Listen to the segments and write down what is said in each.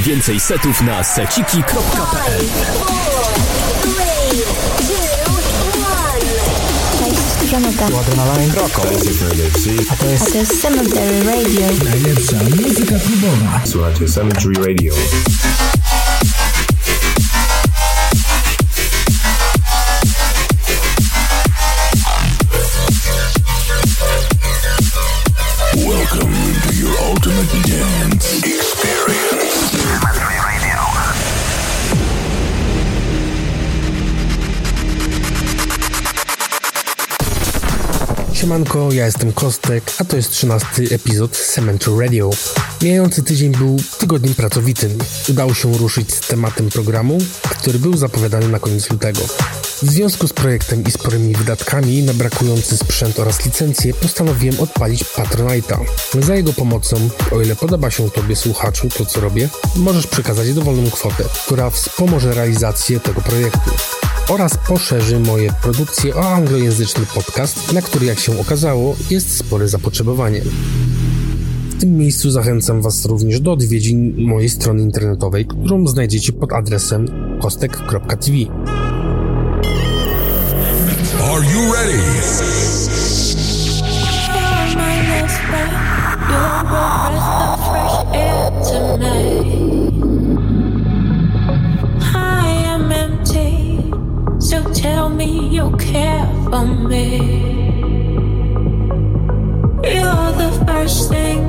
Więcej setów na seciki.pl Żaneta. Tu Adrenaline Roko. A to A jest to jest Cemetery Radio. Najlepsza muzyka klubowa. Słuchajcie Cemetery Radio. Siemanko, ja jestem Kostek, a to jest 13 epizod Cemetery Radio. Mijający tydzień był tygodniem pracowitym. Udało się ruszyć z tematem programu, który był zapowiadany na koniec lutego. W związku z projektem i sporymi wydatkami na brakujący sprzęt oraz licencje postanowiłem odpalić Patronite'a. Za jego pomocą, o ile podoba się Tobie słuchaczu to co robię, możesz przekazać dowolną kwotę, która wspomoże realizację tego projektu oraz poszerzy moje produkcje o anglojęzyczny podcast, na który jak się okazało jest spore zapotrzebowanie. W tym miejscu zachęcam Was również do odwiedzin mojej strony internetowej, którą znajdziecie pod adresem kostek.tv. Are you ready? You care for me. You're the first thing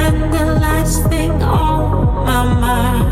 and the last thing on my mind.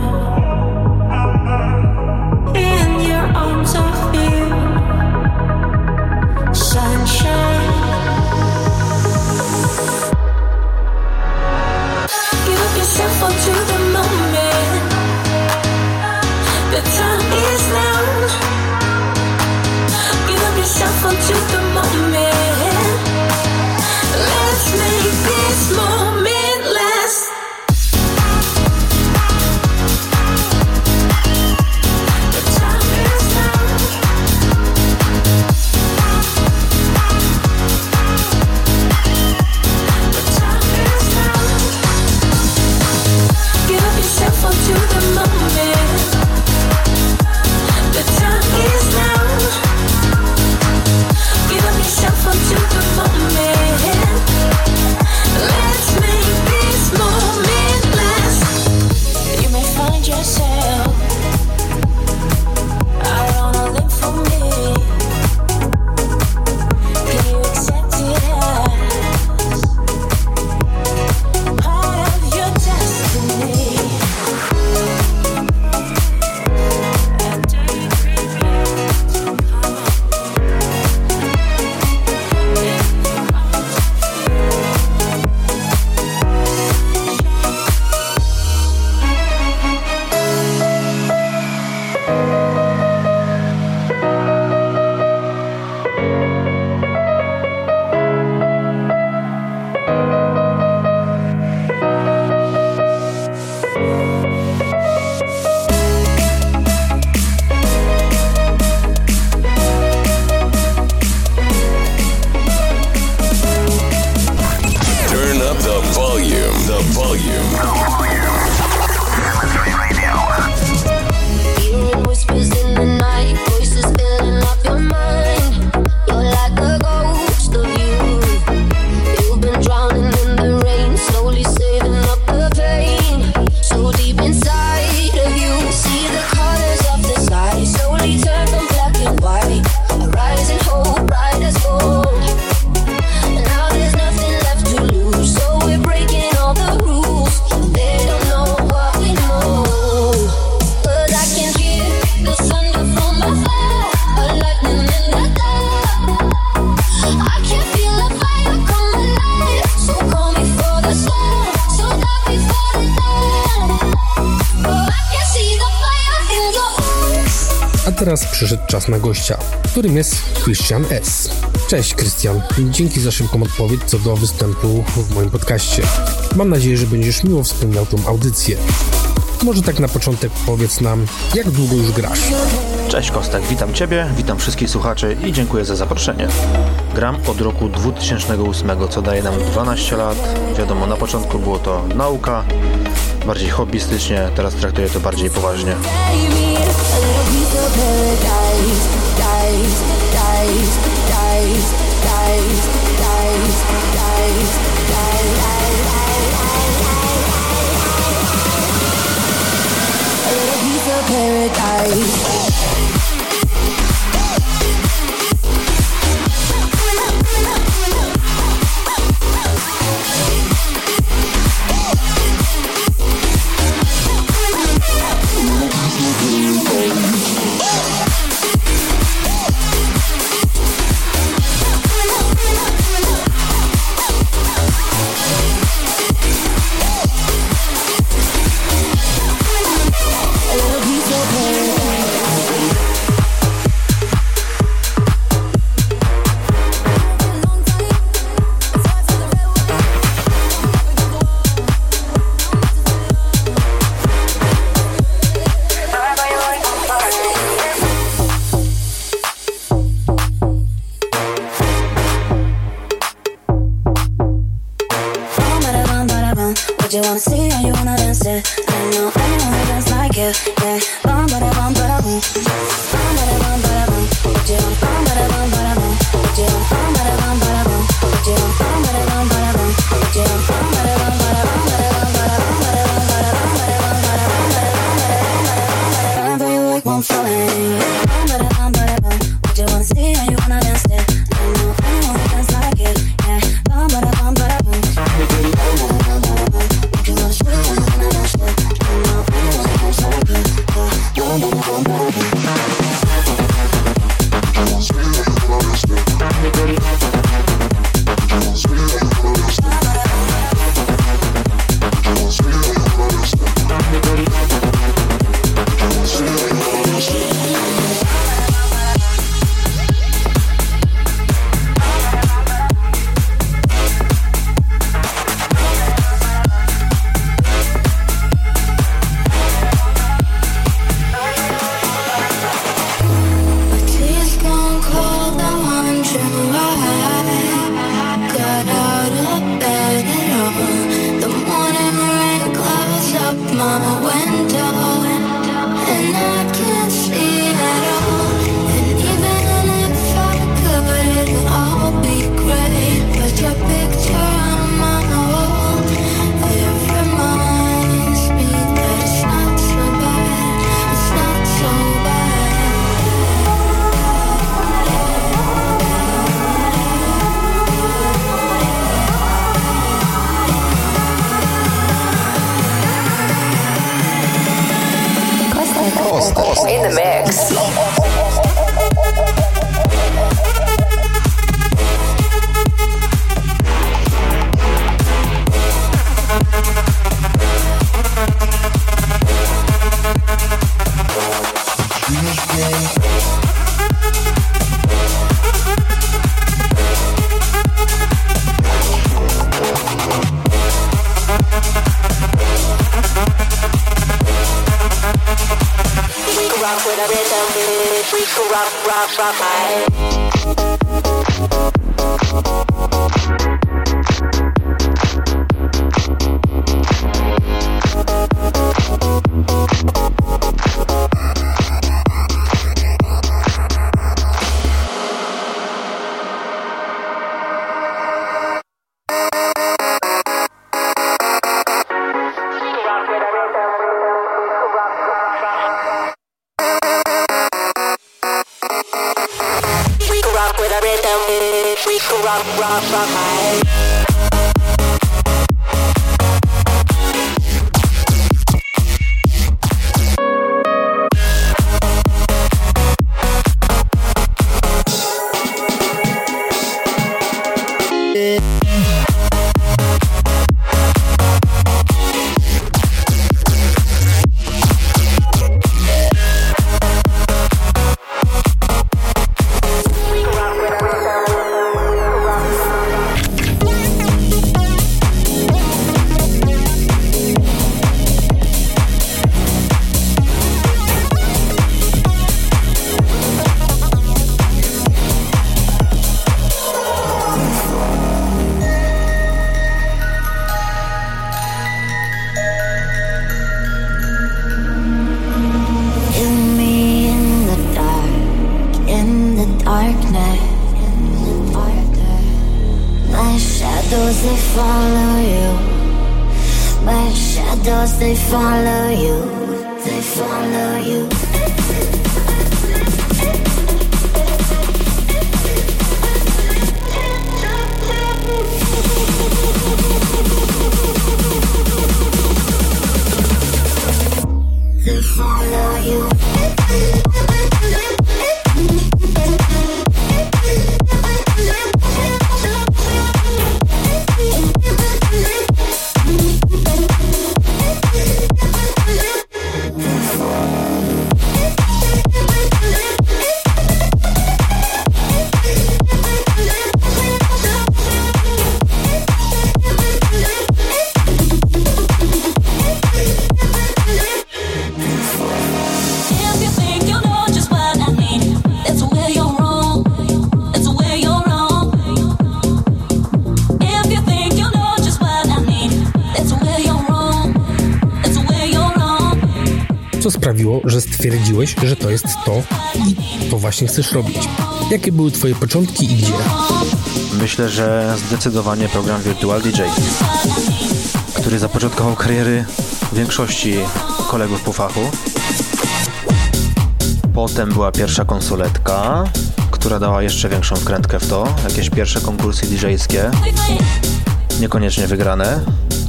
Na gościa, którym jest Christian S. Cześć Christian, dzięki za szybką odpowiedź co do występu w moim podcaście. Mam nadzieję, że będziesz miło wspominał tą audycję. Może tak na początek powiedz nam, jak długo już grasz? Cześć Kostek, witam Ciebie, witam wszystkich słuchaczy i dziękuję za zaproszenie. Gram od roku 2008, co daje nam 12 lat. Wiadomo, na początku było to nauka, bardziej hobbystycznie, teraz traktuję to bardziej poważnie. paradise że to jest to i to właśnie chcesz robić? Jakie były Twoje początki i gdzie? Myślę, że zdecydowanie program Virtual DJ, który zapoczątkował kariery większości kolegów po fachu. Potem była pierwsza konsuletka, która dała jeszcze większą wkrętkę w to. Jakieś pierwsze konkursy DJ-skie, niekoniecznie wygrane,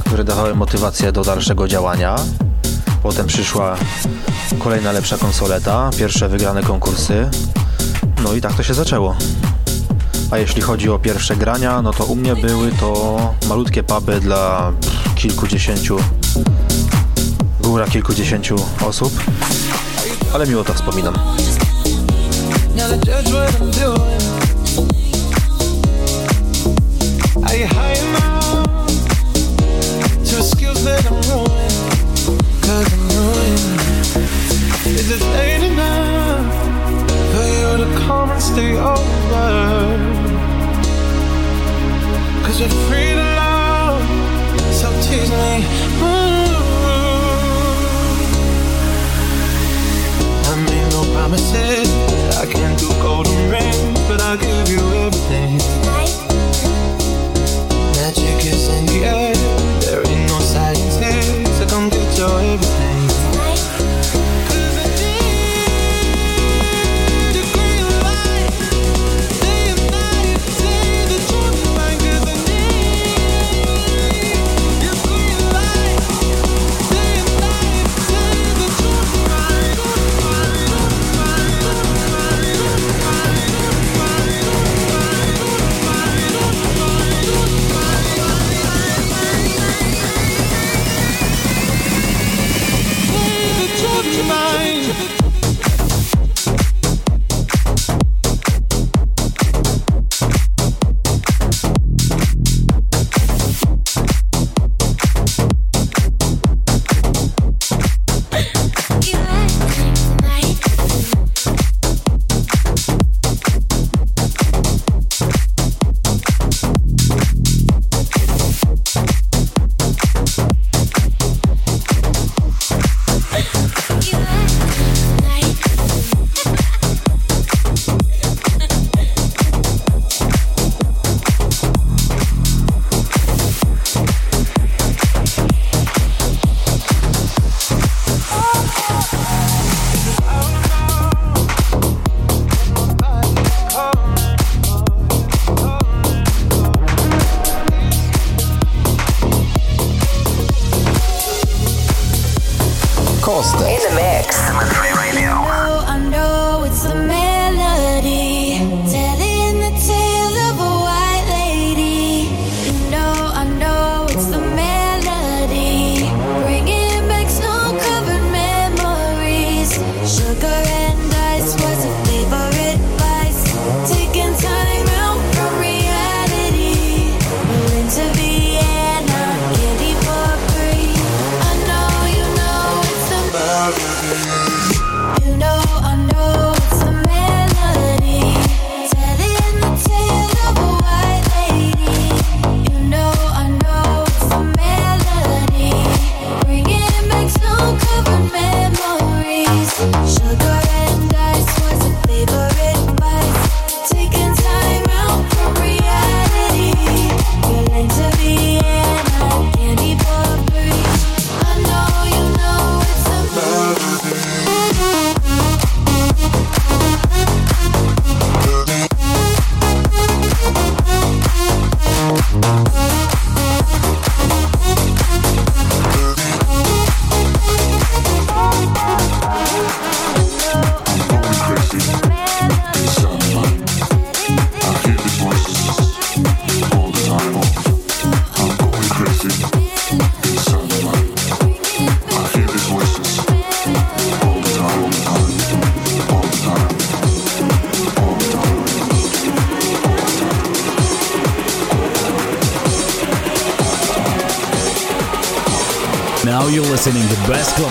które dawały motywację do dalszego działania. Potem przyszła kolejna lepsza konsoleta, pierwsze wygrane konkursy. No i tak to się zaczęło. A jeśli chodzi o pierwsze grania, no to u mnie były to malutkie puby dla kilkudziesięciu, góra kilkudziesięciu osób, ale miło to wspominam.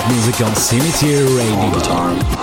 Music on Cemetery Radio.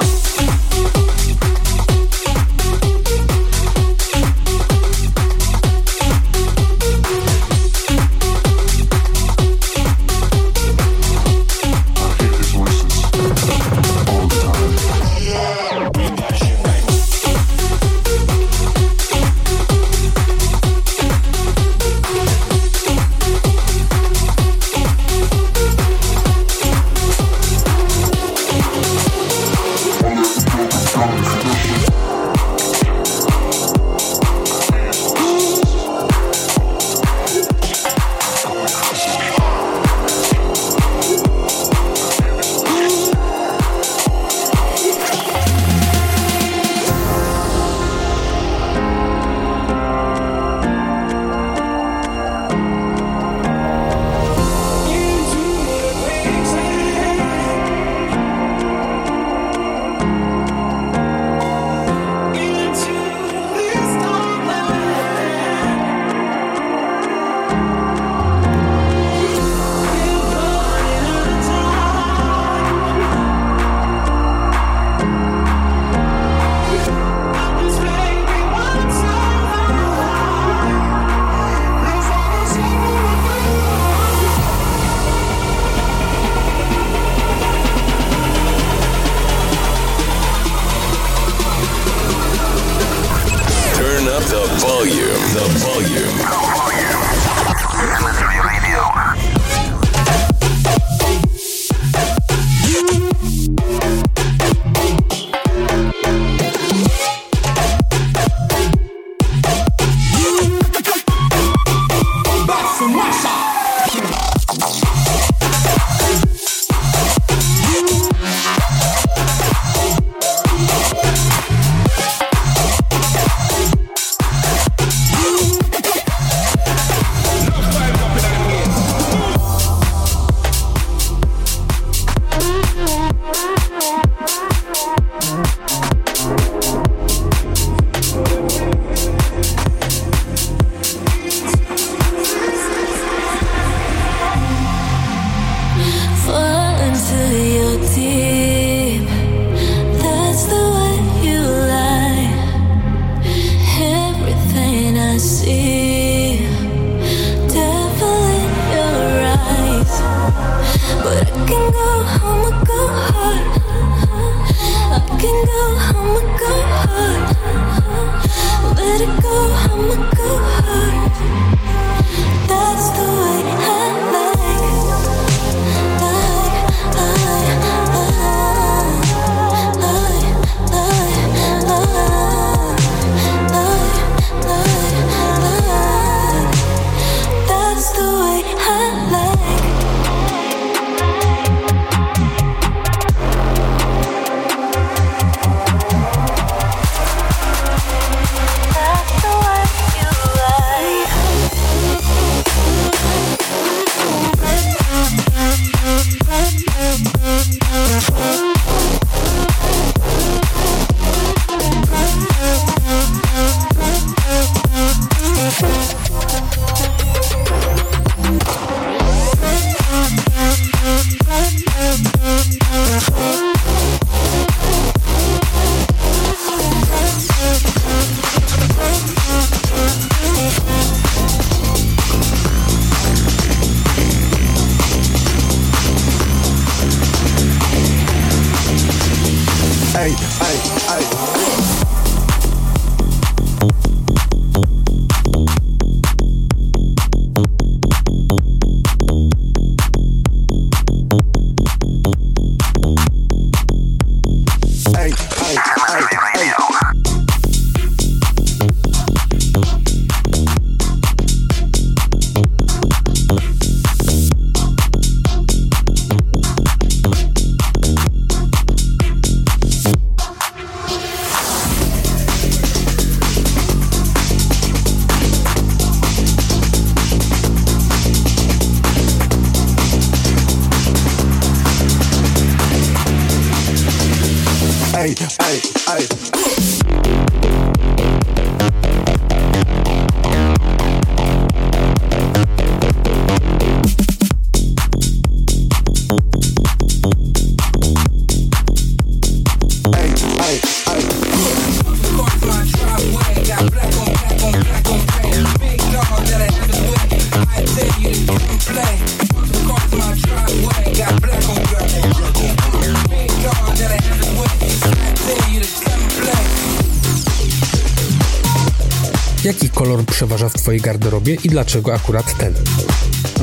Twojej garderobie i dlaczego akurat ten?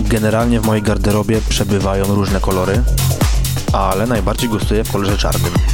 Generalnie w mojej garderobie przebywają różne kolory, ale najbardziej gustuję w kolorze czarnym.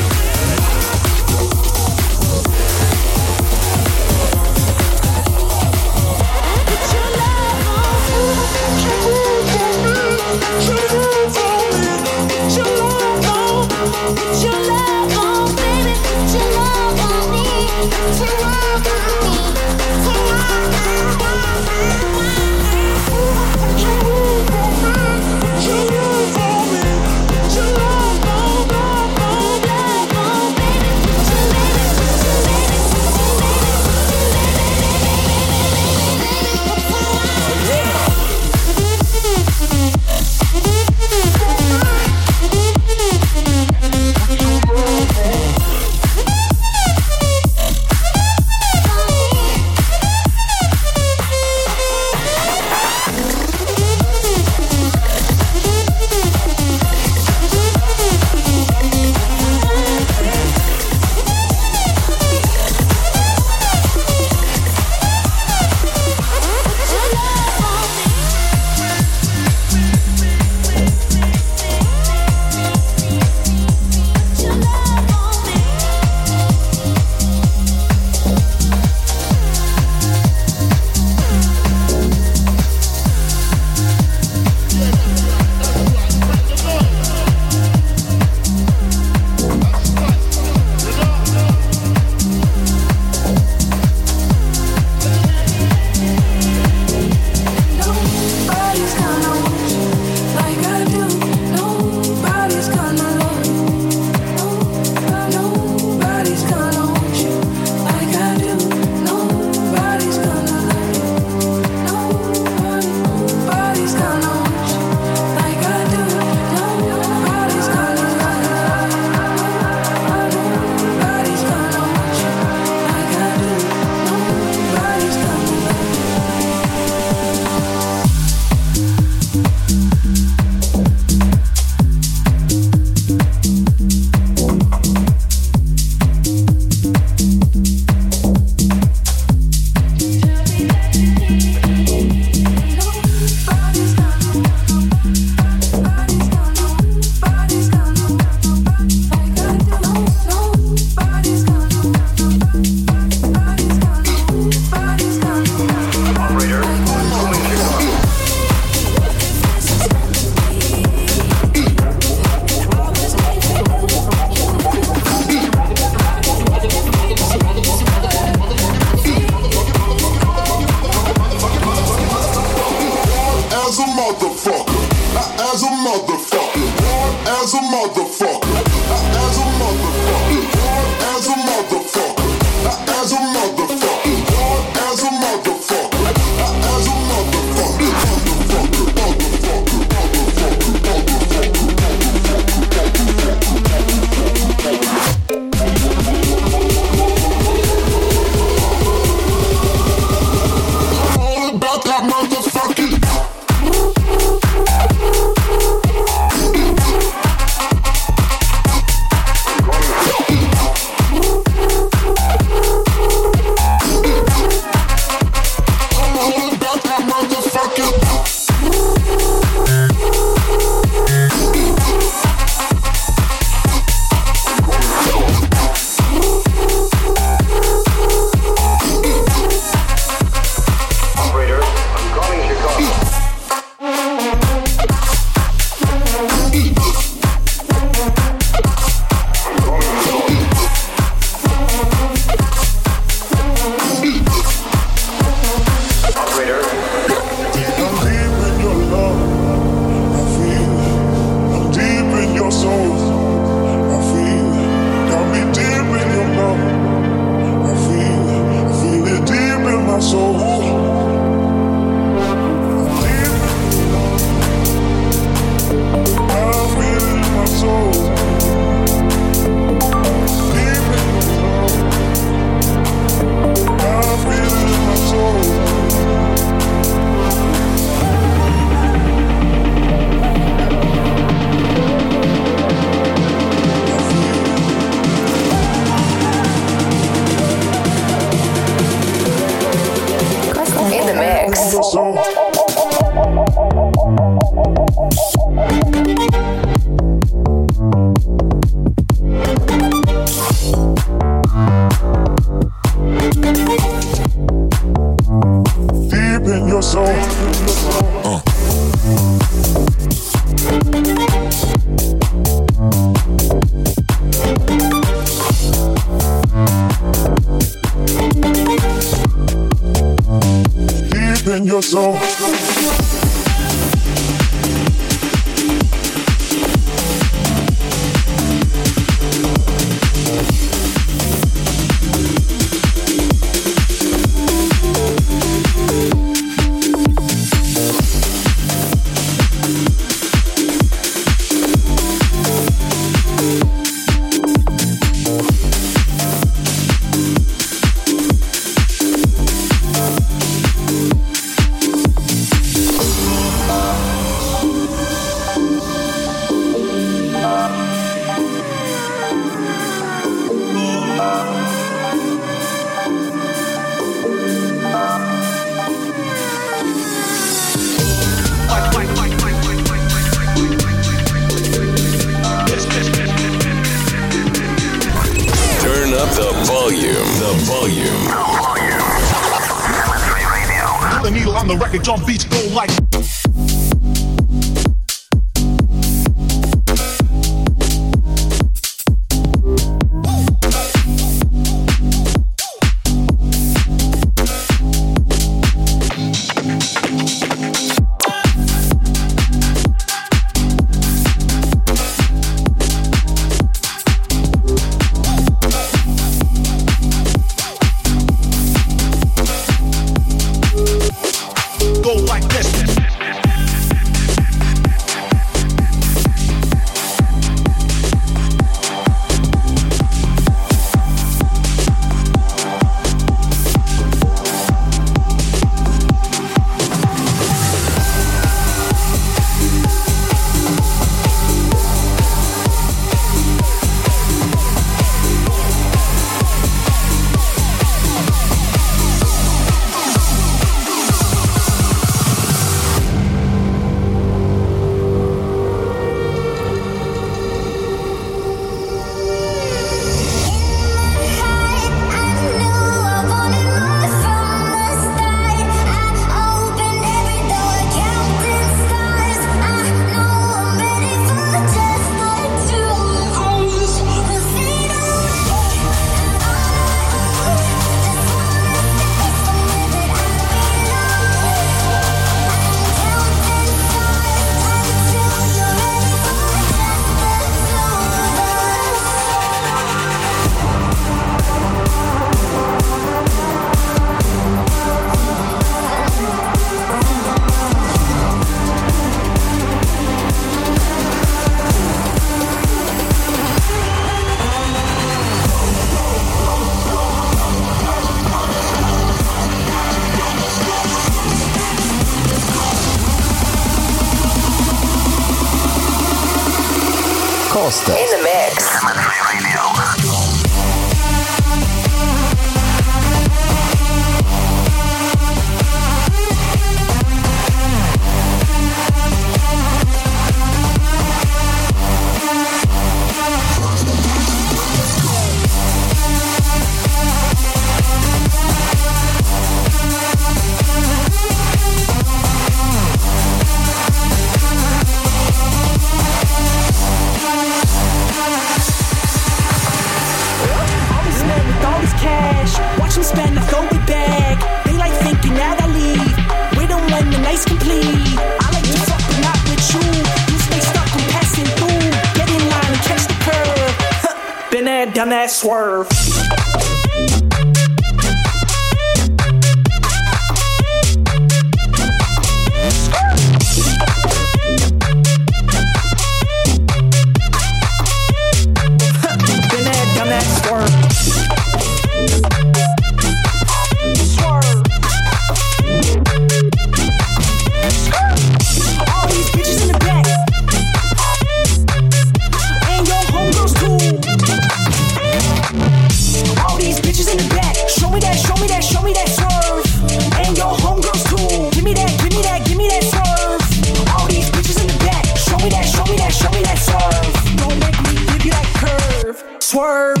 Swerve.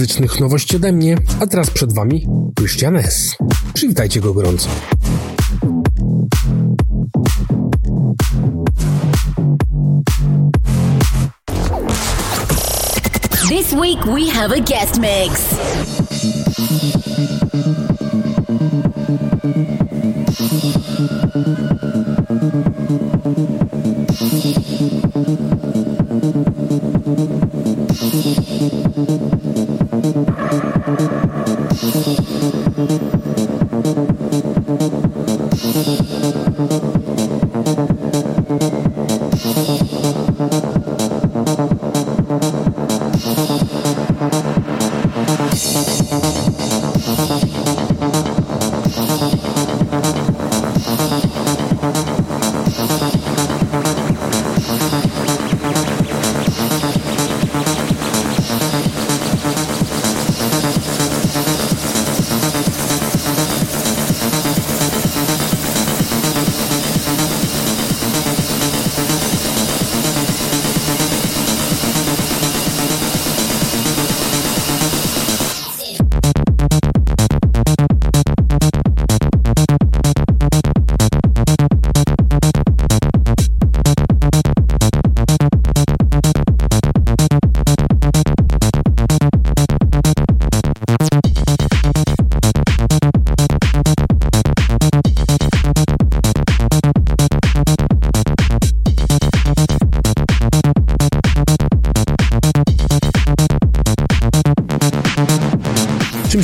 Muzycznych nowości ode mnie, a teraz przed wami Christian S. Przywitajcie go gorąco. This week we have a guest mix.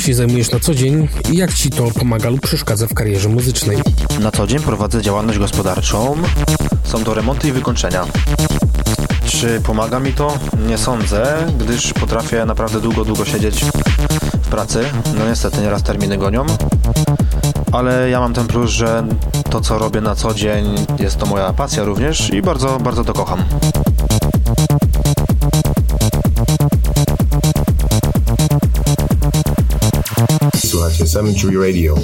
się zajmujesz na co dzień i jak Ci to pomaga lub przeszkadza w karierze muzycznej. Na co dzień prowadzę działalność gospodarczą. Są to remonty i wykończenia. Czy pomaga mi to? Nie sądzę, gdyż potrafię naprawdę długo, długo siedzieć w pracy. No niestety nieraz terminy gonią. Ale ja mam ten plus, że to co robię na co dzień jest to moja pasja również i bardzo, bardzo to kocham. to Cemetery Radio.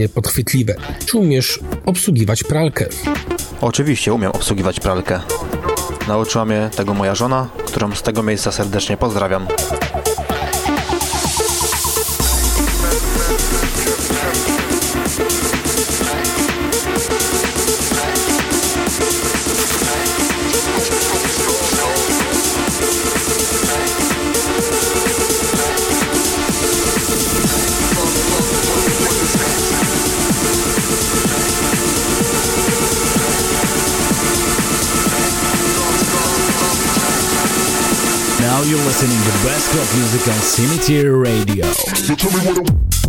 Pytanie podchwytliwe. Czy umiesz obsługiwać pralkę? Oczywiście umiem obsługiwać pralkę. Nauczyła mnie tego moja żona, którą z tego miejsca serdecznie pozdrawiam. Listening to best club music on Cemetery Radio.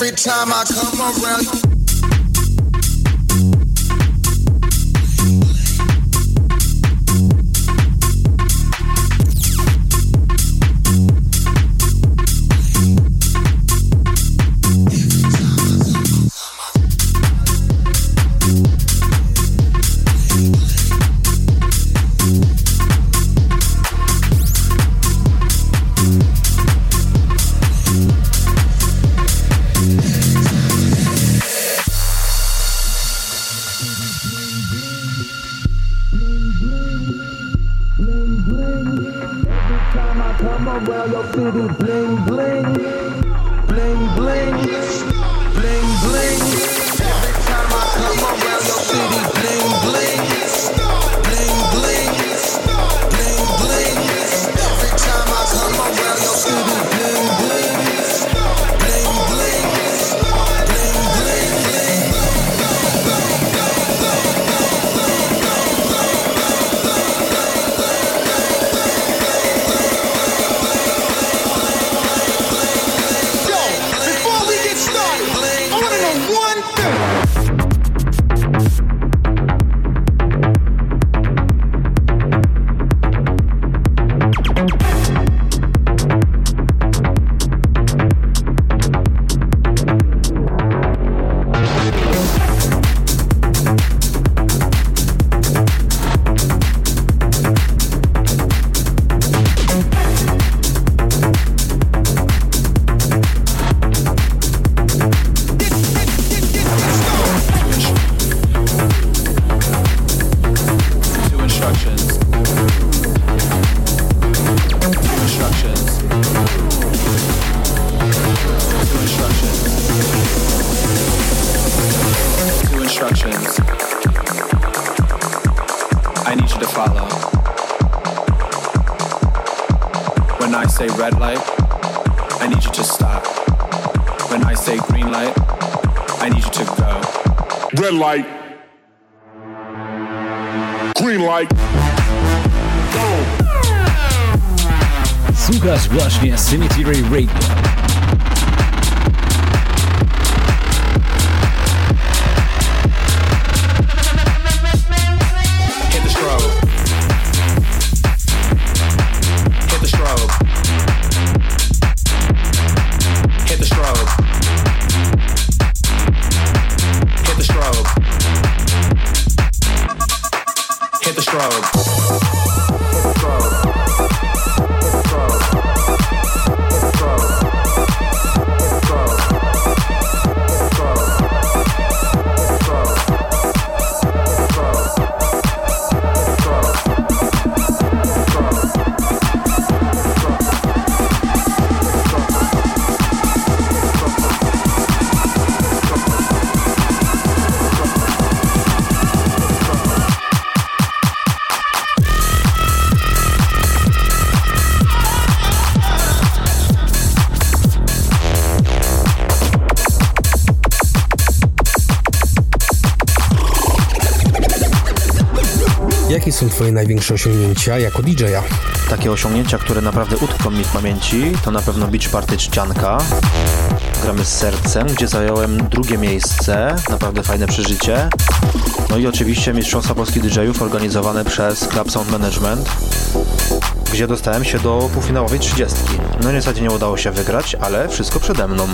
Every time I come around. green light. Green light. Go. Słuchasz właśnie Cemetery Radio. Twoje największe osiągnięcia jako DJ-a? Takie osiągnięcia, które naprawdę utkną mi w pamięci, to na pewno Beach Party Czcianka. Gramy z sercem, gdzie zająłem drugie miejsce, naprawdę fajne przeżycie. No i oczywiście Mistrzostwa Polski DJ-ów organizowane przez Club Sound Management, gdzie dostałem się do półfinałowej 30. No niestety nie udało się wygrać, ale wszystko przede mną.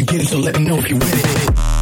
to get it, so let me know if you with it.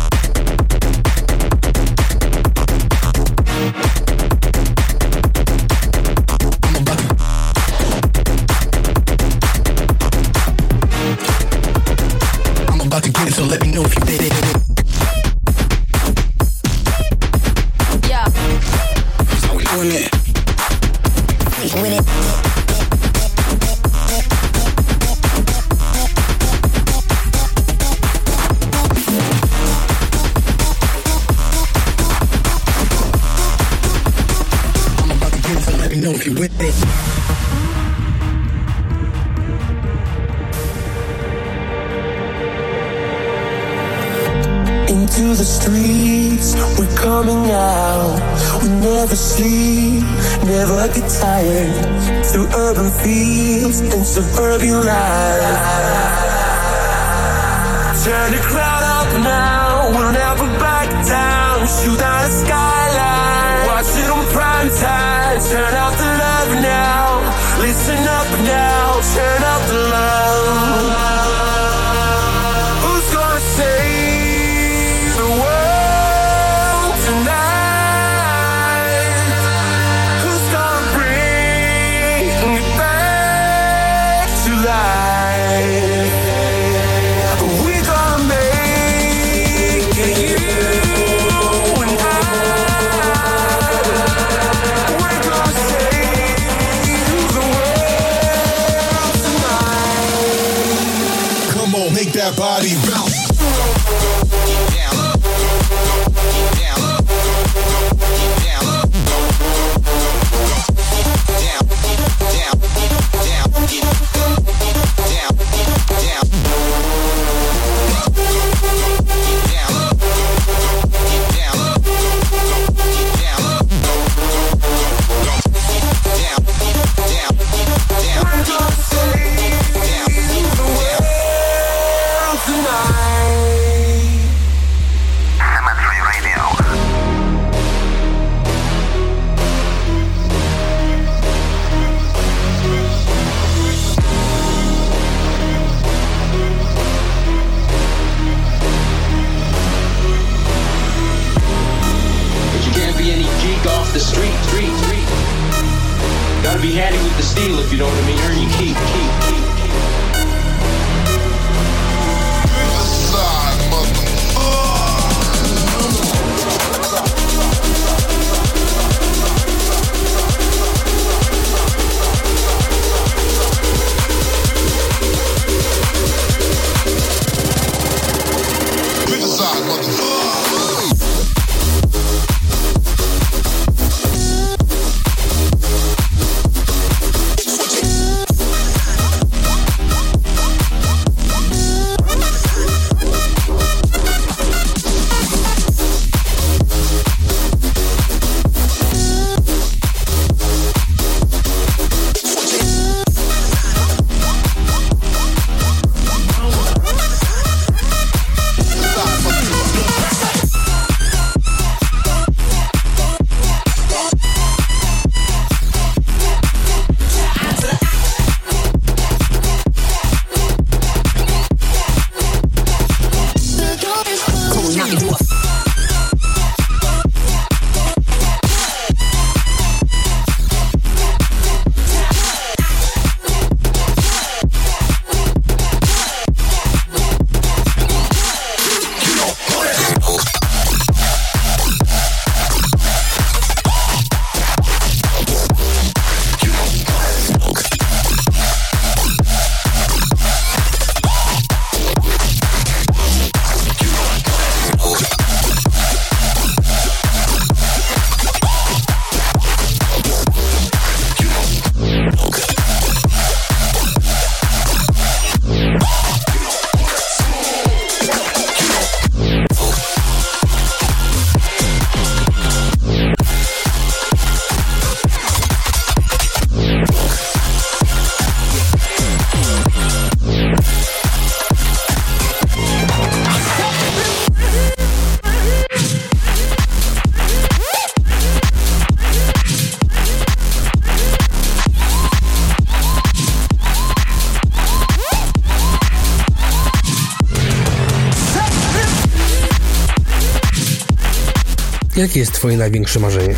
Jakie jest Twoje największe marzenie?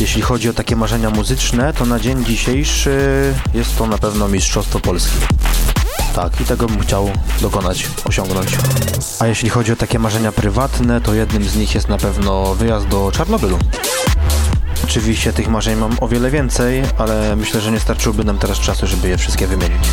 Jeśli chodzi o takie marzenia muzyczne, to na dzień dzisiejszy jest to na pewno Mistrzostwo Polski. Tak, i tego bym chciał dokonać, osiągnąć. A jeśli chodzi o takie marzenia prywatne, to jednym z nich jest na pewno wyjazd do Czarnobylu. Oczywiście tych marzeń mam o wiele więcej, ale myślę, że nie starczyłoby nam teraz czasu, żeby je wszystkie wymienić.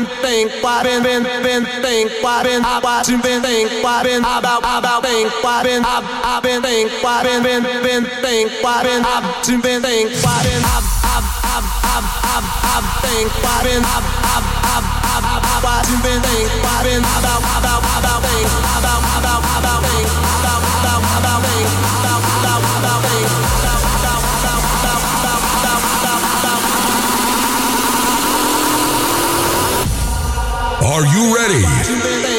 tem quarenta, tem tem quarenta, abate tem quarenta, abal abal tem quarenta, ab ab tem quarenta, tem quarenta, ab tem quarenta, ab ab ab ab ab ab tem quarenta, ab ab ab ab ab abate tem quarenta, abal abal abal tem, abal abal abal tem, abal abal abal tem Are you ready?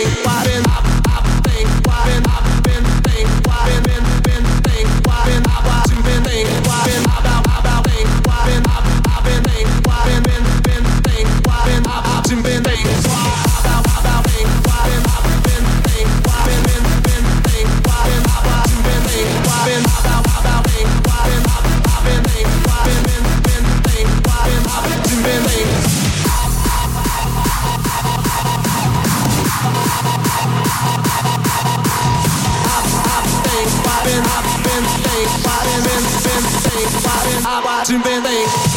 If you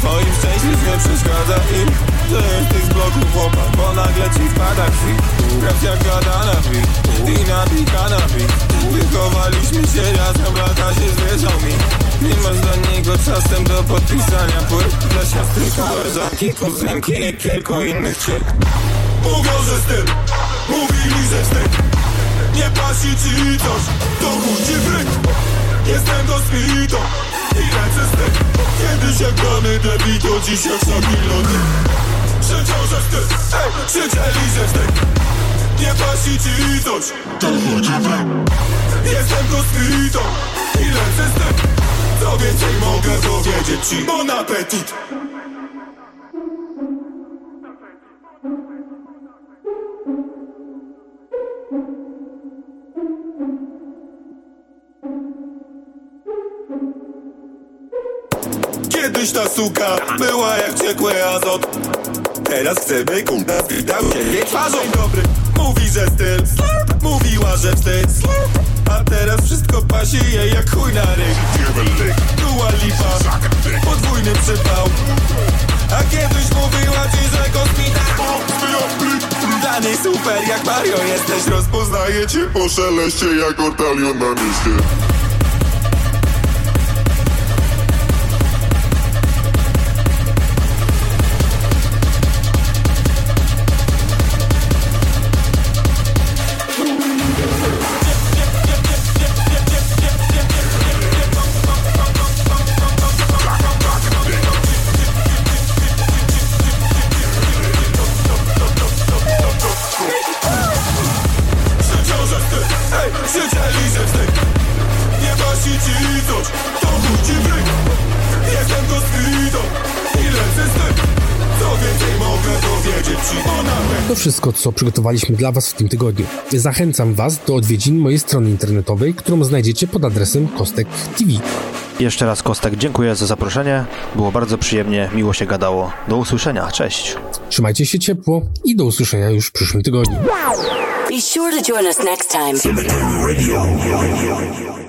twoim szczęściem, nie przeszkadza im Że jesteś z bloku chłopak, bo nagle ci wpada kwit Krew jak gada na bit, i napika na bit Wychowaliśmy się razem, lata się zwierzą mi. Nie masz do niego czasem do podpisania płyt. Dla siostry koleżanki, kuzynki i kilku innych Mówią, że z tym, mówili, że tym nie pasi ci coś, to budzi bryk. Jestem to Ile cystyk? Kiedyś jak dany debil, to dziś jak samilony Krzyczał, że wstyd, ej, krzyczeli, że Nie pasi ci coś, to chodzimy Jestem kosmitą, ile cystyk? Co więcej mogę powiedzieć ci, bon appetit thank you Kiedyś ta suka była jak ciekły azot. Teraz chcemy kurwa wydał się jej twarzą dobry. Mówi, że styl, mówiła, że wstyd. A teraz wszystko pasi jej jak chuj na ryj. Dua lipa, podwójny przypał. A kiedyś mówiła ci, że kosmita. Dla niej super jak Mario jesteś. Rozpoznaję cię po szeleście jak ortalion na mieście co przygotowaliśmy dla Was w tym tygodniu. Zachęcam Was do odwiedzin mojej strony internetowej, którą znajdziecie pod adresem Kostek TV. Jeszcze raz Kostek, dziękuję za zaproszenie. Było bardzo przyjemnie, miło się gadało. Do usłyszenia, cześć. Trzymajcie się ciepło i do usłyszenia już w przyszłym tygodniu. Be sure to join us next time. Cemetery Radio.